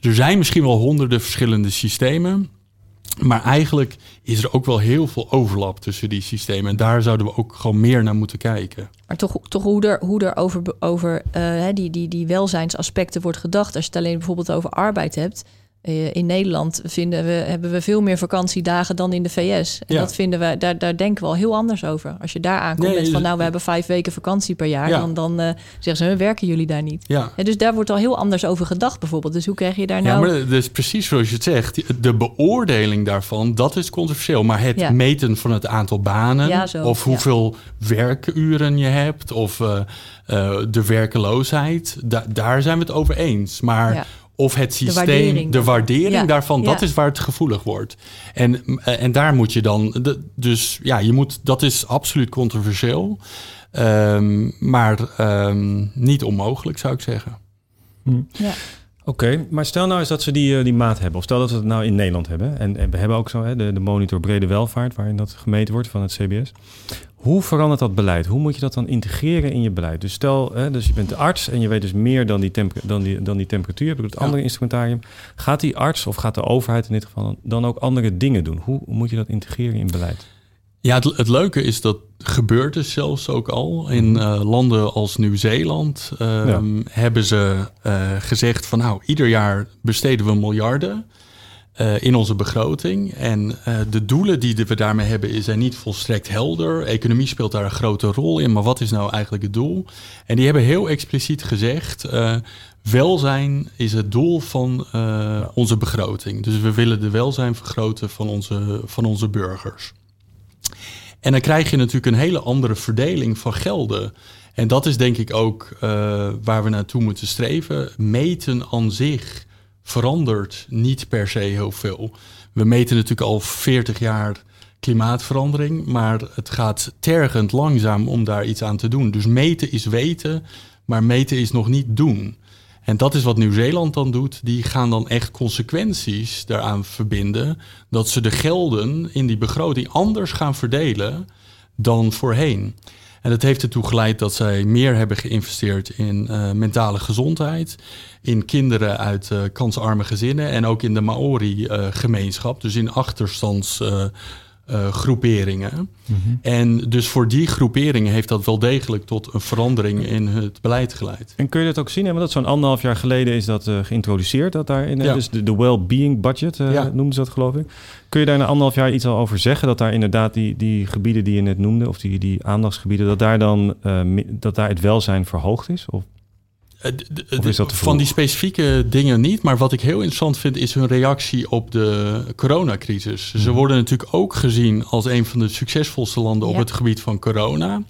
Er zijn misschien wel honderden verschillende systemen. Maar eigenlijk is er ook wel heel veel overlap tussen die systemen. En daar zouden we ook gewoon meer naar moeten kijken. Maar toch, toch hoe er, hoe er over, over uh, die, die, die welzijnsaspecten wordt gedacht. Als je het alleen bijvoorbeeld over arbeid hebt eh, in Nederland vinden we, hebben we veel meer vakantiedagen dan in de VS. En dat vinden we, daar, daar denken we al heel anders over. Als je daar aankomt nee, met van nou, we hebben vijf weken vakantie per jaar, dan, dan uh, zeggen ze, werken jullie daar niet? Ja. dus daar wordt al heel anders over gedacht bijvoorbeeld. Dus hoe krijg je daar nou... Ja, maar dat is precies zoals je het zegt. De beoordeling daarvan, dat is controversieel. Maar het meten van het aantal banen, of hoeveel werkuren je hebt, of uh, de werkeloosheid, da daar zijn we het over eens. Maar of het systeem, de waardering, daarvan, dat is waar het gevoelig wordt. En, eh, en daar moet je dan, dus ja, je moet, dat is absoluut controversieel, um, maar um, niet onmogelijk zou ik zeggen. Hm. Ja. Oké, maar stel nou eens dat ze die, uh, die maat hebben. Of stel dat we het nou in Nederland hebben. En, en we hebben ook zo hè, de, de monitor brede welvaart, waarin dat gemeten wordt van het CBS. Hoe verandert dat beleid? Hoe moet je dat dan integreren in je beleid? Dus stel, hè, dus je bent de arts en je weet dus meer dan die, dan die, dan die temperatuur. Heb ik het andere instrumentarium. Gaat die arts of gaat de overheid in dit geval dan ook andere dingen doen? Hoe moet je dat integreren in beleid? Ja, het, het leuke is dat gebeurt dus zelfs ook al. In mhm. uh, landen als Nieuw-Zeeland um, hebben ze uh, gezegd van nou, ieder jaar besteden we miljarden. Uh, in onze begroting. En uh, de doelen die we daarmee hebben zijn niet volstrekt helder. Economie speelt daar een grote rol in, maar wat is nou eigenlijk het doel? En die hebben heel expliciet gezegd: uh, welzijn is het doel van onze begroting. Dus we willen de welzijn vergroten van onze, van onze burgers. En dan krijg je natuurlijk een hele andere verdeling van gelden. En dat is denk ik ook waar we naartoe moeten streven. Meten aan zich verandert niet per se heel veel. We meten natuurlijk al 40 jaar klimaatverandering, maar het gaat tergend langzaam om daar iets aan te doen. Dus meten is weten, maar meten is nog niet doen. En dat is wat Nieuw-Zeeland dan doet. Die gaan dan echt consequenties daaraan verbinden dat ze de gelden in die begroting anders gaan verdelen dan voorheen. En dat heeft ertoe geleid dat zij meer hebben geïnvesteerd in uh, mentale gezondheid, in kinderen uit uh, kansarme gezinnen en ook in de Maori-gemeenschap, dus in achterstands. Uh, uh, groeperingen. Mhm. En dus voor die groeperingen heeft dat wel degelijk tot een verandering in het beleid geleid. En kun je dat ook zien? Want dat zo'n anderhalf jaar geleden is dat uh, geïntroduceerd. Dat daarin, ja. dus de, de well-being budget uh, ja. noemden ze dat geloof ik. Kun je daar na anderhalf jaar iets al over zeggen? Dat daar inderdaad die, die gebieden die je net noemde, of die, die aandachtsgebieden, dat daar dan dat daar het welzijn verhoogd is? Of eh, van die specifieke dingen niet. Maar wat ik heel interessant vind, is hun reactie op de coronacrisis. Ze mhm. worden natuurlijk ook gezien als een van de succesvolste landen op het gebied van corona.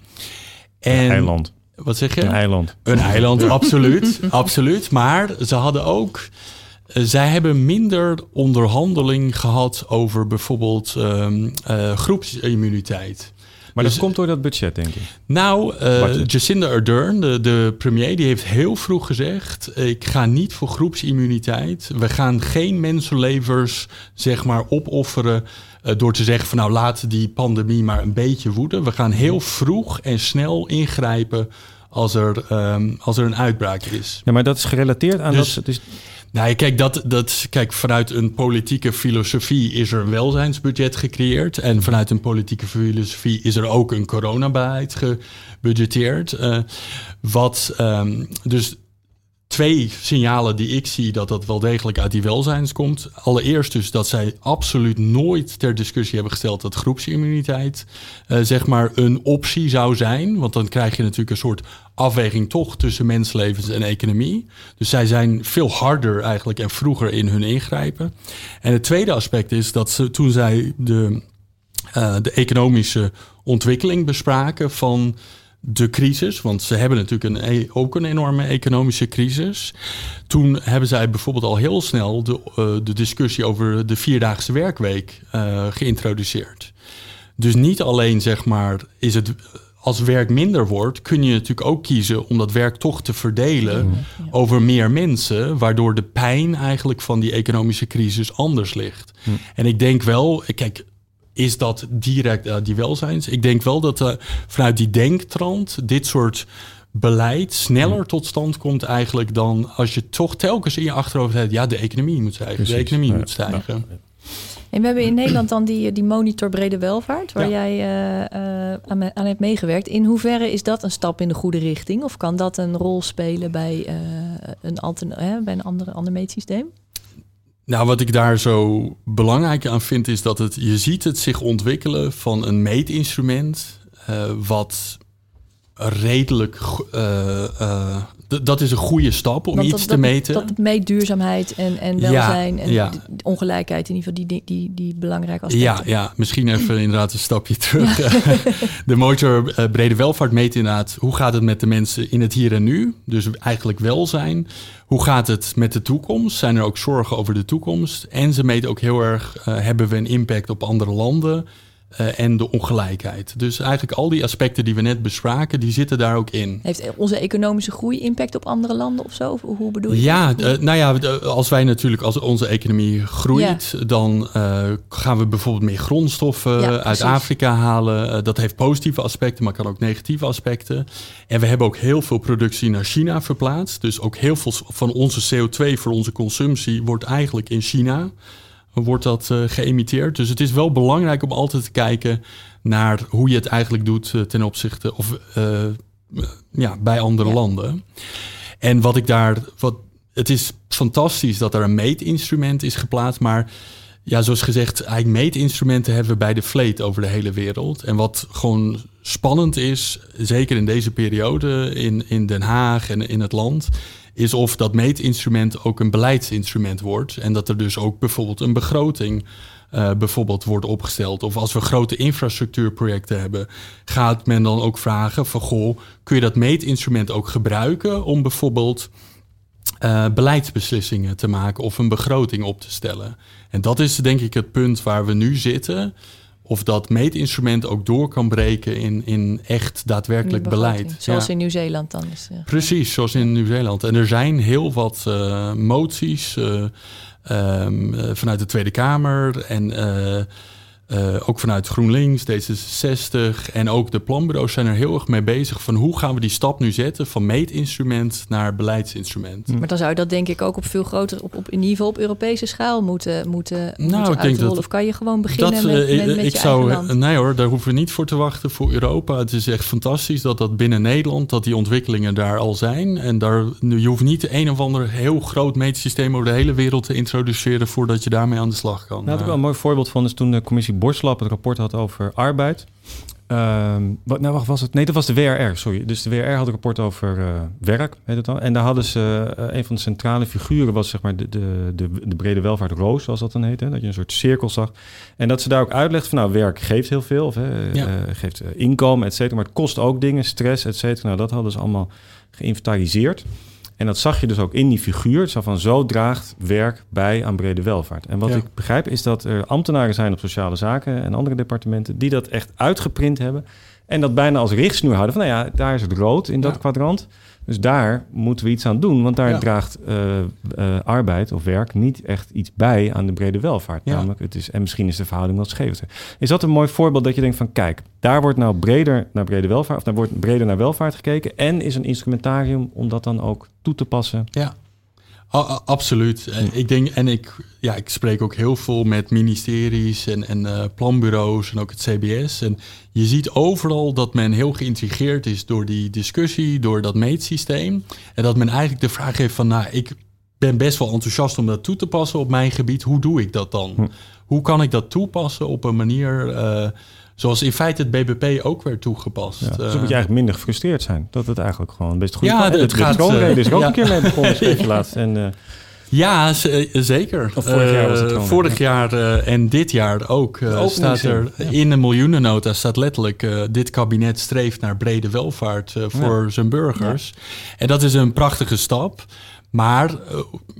En, een eiland. Wat zeg je? Een eiland. Een eiland, absoluut. absoluut. Maar ze hadden ook. Eh, zij hebben minder onderhandeling gehad over bijvoorbeeld um, uh, groepsimmuniteit. Maar dus, dat komt door dat budget, denk ik. Nou, uh, Jacinda Ardern, de, de, premier, die heeft heel vroeg gezegd... ik ga niet voor groepsimmuniteit. We gaan geen mensenlevers, zeg maar, opofferen... Uh, door te zeggen van nou, laat die pandemie maar een beetje woeden. We gaan heel vroeg en snel ingrijpen als er, um, als er een uitbraak is. Ja, maar dat is gerelateerd aan dus, dat... Dus nou, kijk, dat, dat, kijk, vanuit een politieke filosofie is er een welzijnsbudget gecreëerd. En vanuit een politieke filosofie is er ook een coronabeleid gebudgeteerd. Uh, wat um, dus twee signalen die ik zie dat dat wel degelijk uit die welzijns komt. Allereerst dus dat zij absoluut nooit ter discussie hebben gesteld dat groepsimmuniteit uh, zeg maar een optie zou zijn. Want dan krijg je natuurlijk een soort afweging toch tussen menslevens en economie. Dus zij zijn veel harder eigenlijk en vroeger in hun ingrijpen. En het tweede aspect is dat ze toen zij de, uh, de economische ontwikkeling bespraken van de crisis, want ze hebben natuurlijk een, e- ook een enorme economische crisis. Toen hebben zij bijvoorbeeld al heel snel de, uh, de discussie over de vierdaagse werkweek uh, geïntroduceerd. Dus niet alleen zeg maar is het als werk minder wordt, kun je natuurlijk ook kiezen om dat werk toch te verdelen over meer mensen, waardoor de pijn eigenlijk van die economische crisis anders ligt. En ik denk wel, kijk, is dat direct uh, die welzijns? Ik denk wel dat uh, vanuit die denktrand dit soort beleid sneller tot stand komt eigenlijk dan als je toch telkens in je achterhoofd hebt, ja, de economie moet stijgen, Precies. de economie ja. moet stijgen. Ja. En we hebben in Nederland dan die, die monitor brede welvaart, waar jij uh, aan, aan, hebt meegewerkt. In hoeverre is dat een stap in de goede richting? Of kan dat een rol spelen bij, een, altern bij een andere, ander meetsysteem? Nou, wat ik daar zo belangrijk aan vind, is dat het, je ziet het zich ontwikkelen van een meetinstrument uh, wat redelijk uh, uh, dat is een goede stap om iets te meten. Dat meet duurzaamheid en, en welzijn en ja. ongelijkheid in ieder geval, die, die, die, belangrijke aspecten. Ja, ja, misschien even inderdaad een stapje terug. de motor uh, brede welvaart meet inderdaad hoe gaat het met de mensen in het hier en nu. Dus eigenlijk welzijn. Hoe gaat het met de toekomst? Zijn er ook zorgen over de toekomst? En ze meten ook heel erg, uh, hebben we een impact op andere landen? Uh, en de ongelijkheid. Dus eigenlijk al die aspecten die we net bespraken, die zitten daar ook in. Heeft onze economische groei impact op andere landen of zo? hoe bedoel je? Ja, uh, nou ja, als wij natuurlijk, als onze economie groeit, ja. dan uh, gaan we bijvoorbeeld meer grondstoffen ja, uit Afrika halen. dat heeft positieve aspecten, maar kan ook negatieve aspecten. En we hebben ook heel veel productie naar China verplaatst. Dus ook heel veel van onze CO2 voor onze consumptie wordt eigenlijk in China wordt dat uh, geëmiteerd. Dus het is wel belangrijk om altijd te kijken naar hoe je het eigenlijk doet uh, ten opzichte of uh, ja, bij andere ja. landen. En wat ik daar, wat, het is fantastisch dat er een meetinstrument is geplaatst, maar ja, zoals gezegd, eigenlijk meetinstrumenten hebben we bij de fleet over de hele wereld. En wat gewoon spannend is, zeker in deze periode in, in Den Haag en in het land, is of dat meetinstrument ook een beleidsinstrument wordt. En dat er dus ook bijvoorbeeld een begroting uh, bijvoorbeeld wordt opgesteld. Of als we grote infrastructuurprojecten hebben, gaat men dan ook vragen van goh, kun je dat meetinstrument ook gebruiken om bijvoorbeeld uh, beleidsbeslissingen te maken of een begroting op te stellen. En dat is denk ik het punt waar we nu zitten of dat meetinstrument ook door kan breken in, in echt daadwerkelijk beleid. Zoals in Nieuw-Zeeland dan is. Uh, Precies, zoals in Nieuw-Zeeland. En er zijn heel wat uh, moties um, vanuit de Tweede Kamer en uh, ook vanuit GroenLinks, D66 en ook de planbureaus zijn er heel erg mee bezig van hoe gaan we die stap nu zetten van meetinstrument naar beleidsinstrument. Maar dan zou je dat denk ik ook op veel groter, op, op in ieder geval op Europese schaal moeten, moeten, nou, moeten ik denk dat, Of kan je gewoon beginnen dat, met, met, met ik je zou, land? Nee hoor, daar hoeven we niet voor te wachten voor Europa. Het is echt fantastisch dat dat binnen Nederland, dat die ontwikkelingen daar al zijn. En daar, je hoeft niet een of ander heel groot meetsysteem over de hele wereld te introduceren voordat je daarmee aan de slag kan. Nou, dat is wel een mooi voorbeeld van is toen de commissie Borslap het rapport had over arbeid. Um, wat, nou, wacht, was het? Nee, dat was de WRR, sorry. Dus de WRR had een rapport over uh, werk, heet het dan. En daar hadden ze, uh, een van de centrale figuren was zeg maar de, de, de, de brede welvaart roos, zoals dat dan heet. Hè? Dat je een soort cirkel zag. En dat ze daar ook uitlegde van, nou, werk geeft heel veel. Of, hè, ja. uh, geeft inkomen, et cetera. Maar het kost ook dingen, stress, et cetera. Nou, dat hadden ze allemaal geïnventariseerd. En dat zag je dus ook in die figuur. Zo van zo draagt werk bij aan brede welvaart. En wat ja. ik begrijp is dat er ambtenaren zijn op sociale zaken en andere departementen die dat echt uitgeprint hebben. En dat bijna als richtsnoer houden van nou ja, daar is het rood in dat kwadrant. Dus daar moeten we iets aan doen, want daar ja. draagt uh, uh, arbeid of werk niet echt iets bij aan de brede welvaart. Ja. Namelijk, het is, en misschien is de verhouding wat scheef. Is dat een mooi voorbeeld dat je denkt van kijk, daar wordt nou breder naar brede welvaart, of daar wordt breder naar welvaart gekeken en is een instrumentarium om dat dan ook toe te passen? Ja. Oh, absoluut. Hm. Ik denk, en ik, ja, ik spreek ook heel veel met ministeries en, en uh, planbureaus en ook het CBS. En je ziet overal dat men heel geïntrigeerd is door die discussie, door dat meetsysteem. En dat men eigenlijk de vraag heeft van, nou, ik ben best wel enthousiast om dat toe te passen op mijn gebied. Hoe doe ik dat dan? Hm. Hoe kan ik dat toepassen op een manier... Uh, Zoals in feite het BBP ook werd toegepast. Ja, dus dan moet je eigenlijk minder gefrustreerd zijn. Dat het eigenlijk gewoon best goed ja, is. Het, het gaat... Uh, is ook ja. een keer mee begonnen, laatst. En, uh, Ja, zeker. Of vorig jaar was het uh, Vorig jaar uh, en dit jaar ook, uh, staat er ja. in de miljoenennota staat letterlijk... dit kabinet streeft naar brede welvaart voor ja. zijn burgers. Ja. En dat is een prachtige stap. Maar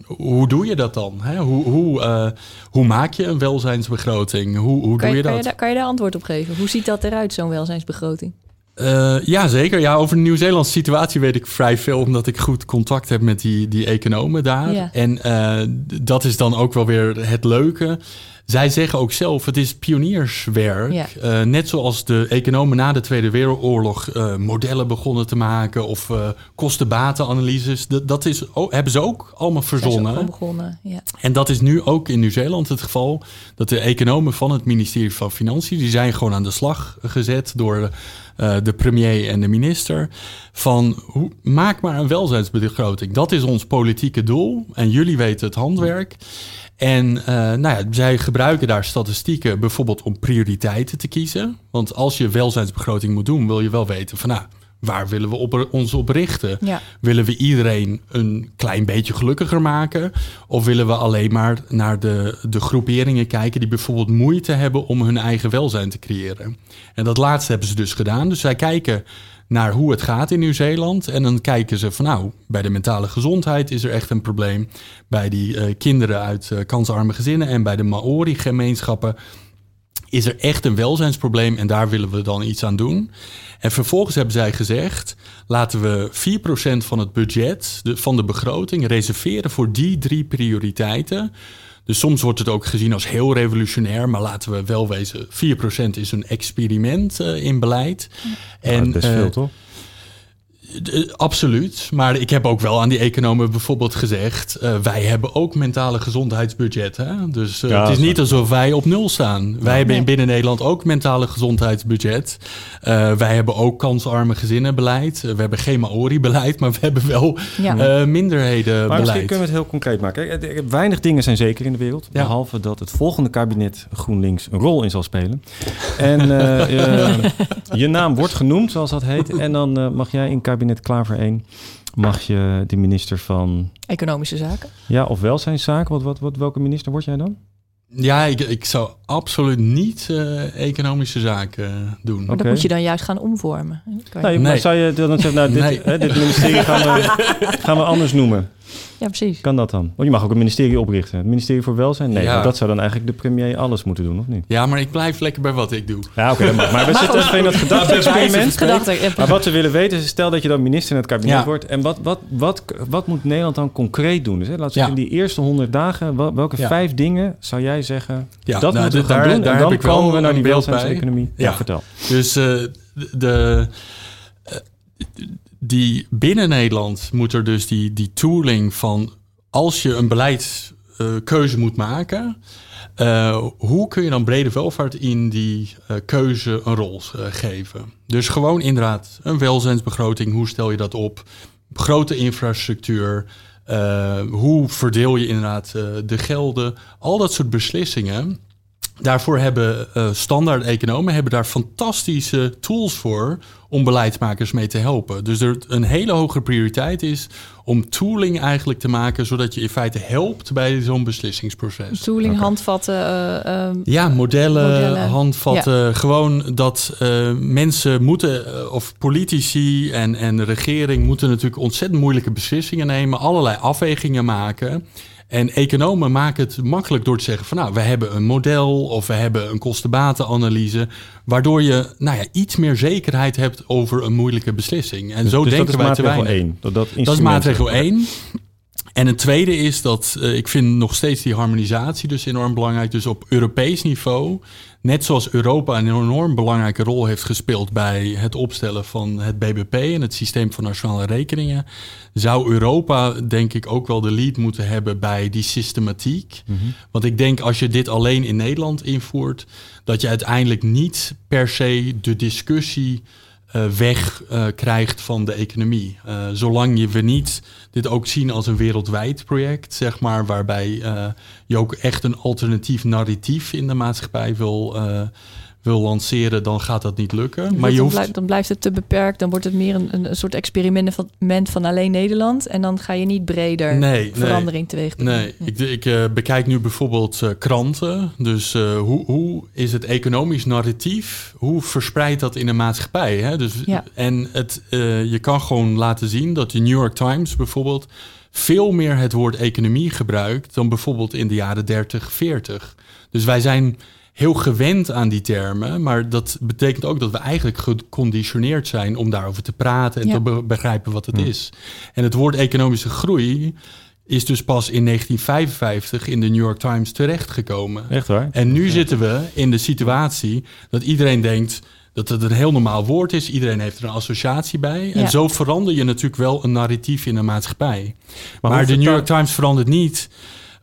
hoe doe je dat dan? Hè? Hoe, hoe, hoe maak je een welzijnsbegroting? Hoe, hoe kan doe je, je dat? Kan je, daar, kan je daar antwoord op geven? Hoe ziet dat eruit, zo'n welzijnsbegroting? Uh, ja, zeker. Ja, over de Nieuw-Zeelandse situatie weet ik vrij veel, omdat ik goed contact heb met die, die economen daar. Ja. En uh, dat is dan ook wel weer het leuke. Zij zeggen ook zelf, het is pionierswerk. Ja. Uh, net zoals de economen na de Tweede Wereldoorlog modellen begonnen te maken of kosten-batenanalyses. Dat, dat is, oh, hebben ze ook allemaal verzonnen. Ook begonnen, ja. En dat is nu ook in Nieuw-Zeeland het geval. Dat de economen van het ministerie van Financiën, die zijn gewoon aan de slag gezet door uh, de premier en de minister. Van hoe, maak maar een welzijnsbegroting. Dat is ons politieke doel. En jullie weten het handwerk. En uh, nou ja, zij gebruiken daar statistieken bijvoorbeeld om prioriteiten te kiezen. Want als je welzijnsbegroting moet doen, wil je wel weten van nou, waar willen we op, ons op richten? Ja. Willen we iedereen een klein beetje gelukkiger maken? Of willen we alleen maar naar de, de groeperingen kijken die bijvoorbeeld moeite hebben om hun eigen welzijn te creëren? En dat laatste hebben ze dus gedaan. Dus zij kijken naar hoe het gaat in Nieuw-Zeeland. En dan kijken ze van nou, bij de mentale gezondheid is er echt een probleem. Bij die uh, kinderen uit uh, kansarme gezinnen en bij de Maori-gemeenschappen is er echt een welzijnsprobleem en daar willen we dan iets aan doen. En vervolgens hebben zij gezegd: laten we 4% van het budget van de begroting reserveren voor die drie prioriteiten. Dus soms wordt het ook gezien als heel revolutionair, maar laten we wel wezen: 4% is een experiment uh, in beleid. Ja, en, best veel, uh, toch? Absoluut. Maar ik heb ook wel aan die economen bijvoorbeeld gezegd: uh, wij hebben ook mentale gezondheidsbudget. Hè? Dus uh, ja, het is niet alsof wij op nul staan. Ja, wij hebben in binnen Nederland ook mentale gezondheidsbudget. Uh, wij hebben ook kansarme gezinnenbeleid. we hebben geen Maori-beleid, maar we hebben wel ja. minderhedenbeleid. Maar misschien kunnen we het heel concreet maken. Kijk, weinig dingen zijn zeker in de wereld. Behalve dat het volgende kabinet GroenLinks een rol in zal spelen. En je naam wordt genoemd, zoals dat heet. En dan mag jij in kabinet Klaver 1 mag je de minister van... Economische Zaken. Ja, of Welzijnszaken. Wat, wat, wat, welke minister word jij dan? Ja, ik, ik zou absoluut niet uh, economische zaken doen. Maar dat moet je dan juist gaan omvormen. Kan je... Nee, maar zou je dan zeggen, nou, dit, Nee. hè, dit ministerie gaan we, gaan we anders noemen? Ja, precies. Kan dat dan? Want je mag ook een ministerie oprichten. Het ministerie voor Welzijn? Nee, Ja. dat zou dan eigenlijk de premier alles moeten doen, of niet? Ja, maar ik blijf lekker bij wat ik doe. Ja, oké. Maar we zitten even in dat gedachte-experiment. Gedachte, ja, Maar wat we willen weten is, stel dat je dan minister in het kabinet Ja. wordt. En wat, wat, wat, wat moet Nederland dan concreet doen? Dus, hè, laten we in die eerste honderd dagen, wel- welke Ja. vijf dingen zou jij zeggen, Ja, dat nou, moeten we daar- gaan doen? daar en dan komen we naar die beeld bij. welzijnseconomie. Ja, vertel. Dus eh, de, die binnen Nederland moet er dus die, die tooling van als je een beleidskeuze moet maken, eh, hoe kun je dan brede welvaart in die eh, keuze een rol eh, geven? Dus gewoon inderdaad een welzijnsbegroting, hoe stel je dat op? Grote infrastructuur, hoe verdeel je inderdaad de gelden? Al dat soort beslissingen. Daarvoor hebben eh, standaard economen hebben daar fantastische tools voor om beleidsmakers mee te helpen. Dus er een hele hoge prioriteit is om tooling eigenlijk te maken, zodat je in feite helpt bij zo'n beslissingsproces. Tooling, handvatten. eh, ehm, Ja, modellen, Modellen. handvatten. Gewoon dat eh, mensen moeten, eh, of politici en, en de regering moeten natuurlijk ontzettend moeilijke beslissingen nemen, allerlei afwegingen maken. En economen maken het makkelijk door te zeggen van nou, we hebben een model of we hebben een kostenbatenanalyse, waardoor je nou ja, iets meer zekerheid hebt over een moeilijke beslissing. En Dus- zo dus denken wij te maatregel weinig. één. Dat, dat, Dat is maatregel 1. En het tweede is dat eh, ik vind nog steeds die harmonisatie dus enorm belangrijk. Dus op Europees niveau, net zoals Europa een enorm belangrijke rol heeft gespeeld bij het opstellen van het BBP en het systeem van nationale rekeningen, zou Europa denk ik ook wel de lead moeten hebben bij die systematiek. Mhm. Want ik denk als je dit alleen in Nederland invoert, dat je uiteindelijk niet per se de discussie weg eh, krijgt van de economie. Eh, zolang je we niet dit ook zien als een wereldwijd project, zeg maar, waarbij eh, je ook echt een alternatief narratief in de maatschappij wil, eh, wil lanceren, dan gaat dat niet lukken. Dus Maar je dan, hoeft... blijft, dan blijft het te beperkt. Dan wordt het meer een, een, soort experiment van, alleen Nederland. En dan ga je niet breder Nee, nee. verandering teweeg brengen. Nee, ik, ik eh, bekijk nu bijvoorbeeld eh, kranten. Dus eh, hoe, hoe is het economisch narratief? Hoe verspreidt dat in de maatschappij? Hè? Dus, Ja. En het, je kan gewoon laten zien dat de New York Times bijvoorbeeld veel meer het woord economie gebruikt dan bijvoorbeeld in de jaren 30, 40. Dus wij zijn heel gewend aan die termen, maar dat betekent ook dat we eigenlijk geconditioneerd zijn om daarover te praten en Ja. te be- begrijpen wat het is. En het woord economische groei is dus pas in 1955 in de New York Times terechtgekomen. Echt waar? En nu zitten we in de situatie dat iedereen denkt dat het een heel normaal woord is. Iedereen heeft er een associatie bij. En zo verander je natuurlijk wel een narratief in een maatschappij. Maar, de New York Times verandert niet.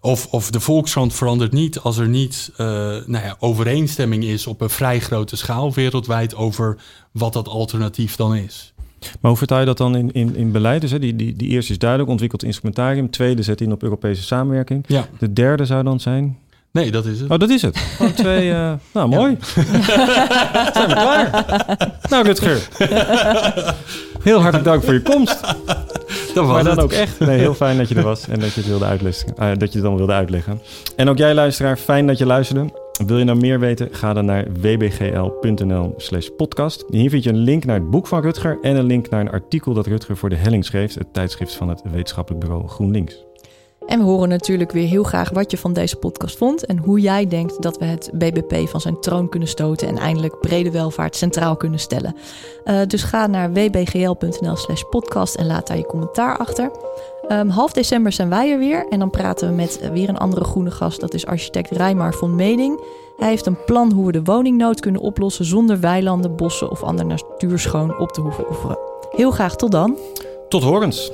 Of, of de Volkskrant verandert niet als er niet eh, nou ja, overeenstemming is op een vrij grote schaal wereldwijd over wat dat alternatief dan is. Maar hoe vertaal je dat dan in, in, in beleid? Dus, hè, die, die, die eerste is duidelijk, ontwikkeld instrumentarium. Tweede zet in op Europese samenwerking. Ja, De derde zou dan zijn... nee, dat is het. Oh, dat is het. Gewoon twee... eh, nou, mooi. Zijn we klaar. Nou, Rutger. Heel hartelijk dank voor je komst. dat was Maar dan het. ook echt. Nee, heel fijn dat je er was en dat je het wilde uitleggen. eh, dat je het dan wilde uitleggen. En ook jij luisteraar, fijn dat je luisterde. Wil je nou meer weten? Ga dan naar wbgl.nl slash podcast. Hier vind je een link naar het boek van Rutger en een link naar een artikel dat Rutger voor de Helling schreef, het tijdschrift van het wetenschappelijk bureau GroenLinks. En we horen natuurlijk weer heel graag wat je van deze podcast vond. En hoe jij denkt dat we het BBP van zijn troon kunnen stoten. En eindelijk brede welvaart centraal kunnen stellen. Eh, dus ga naar wbgl.nl slash podcast en laat daar je commentaar achter. Ehm, half december zijn wij er weer. En dan praten we met weer een andere groene gast. Dat is architect Rijmar von Meding. Hij heeft een plan hoe we de woningnood kunnen oplossen zonder weilanden, bossen of ander natuurschoon op te hoeven offeren. Heel graag tot dan. Tot horens!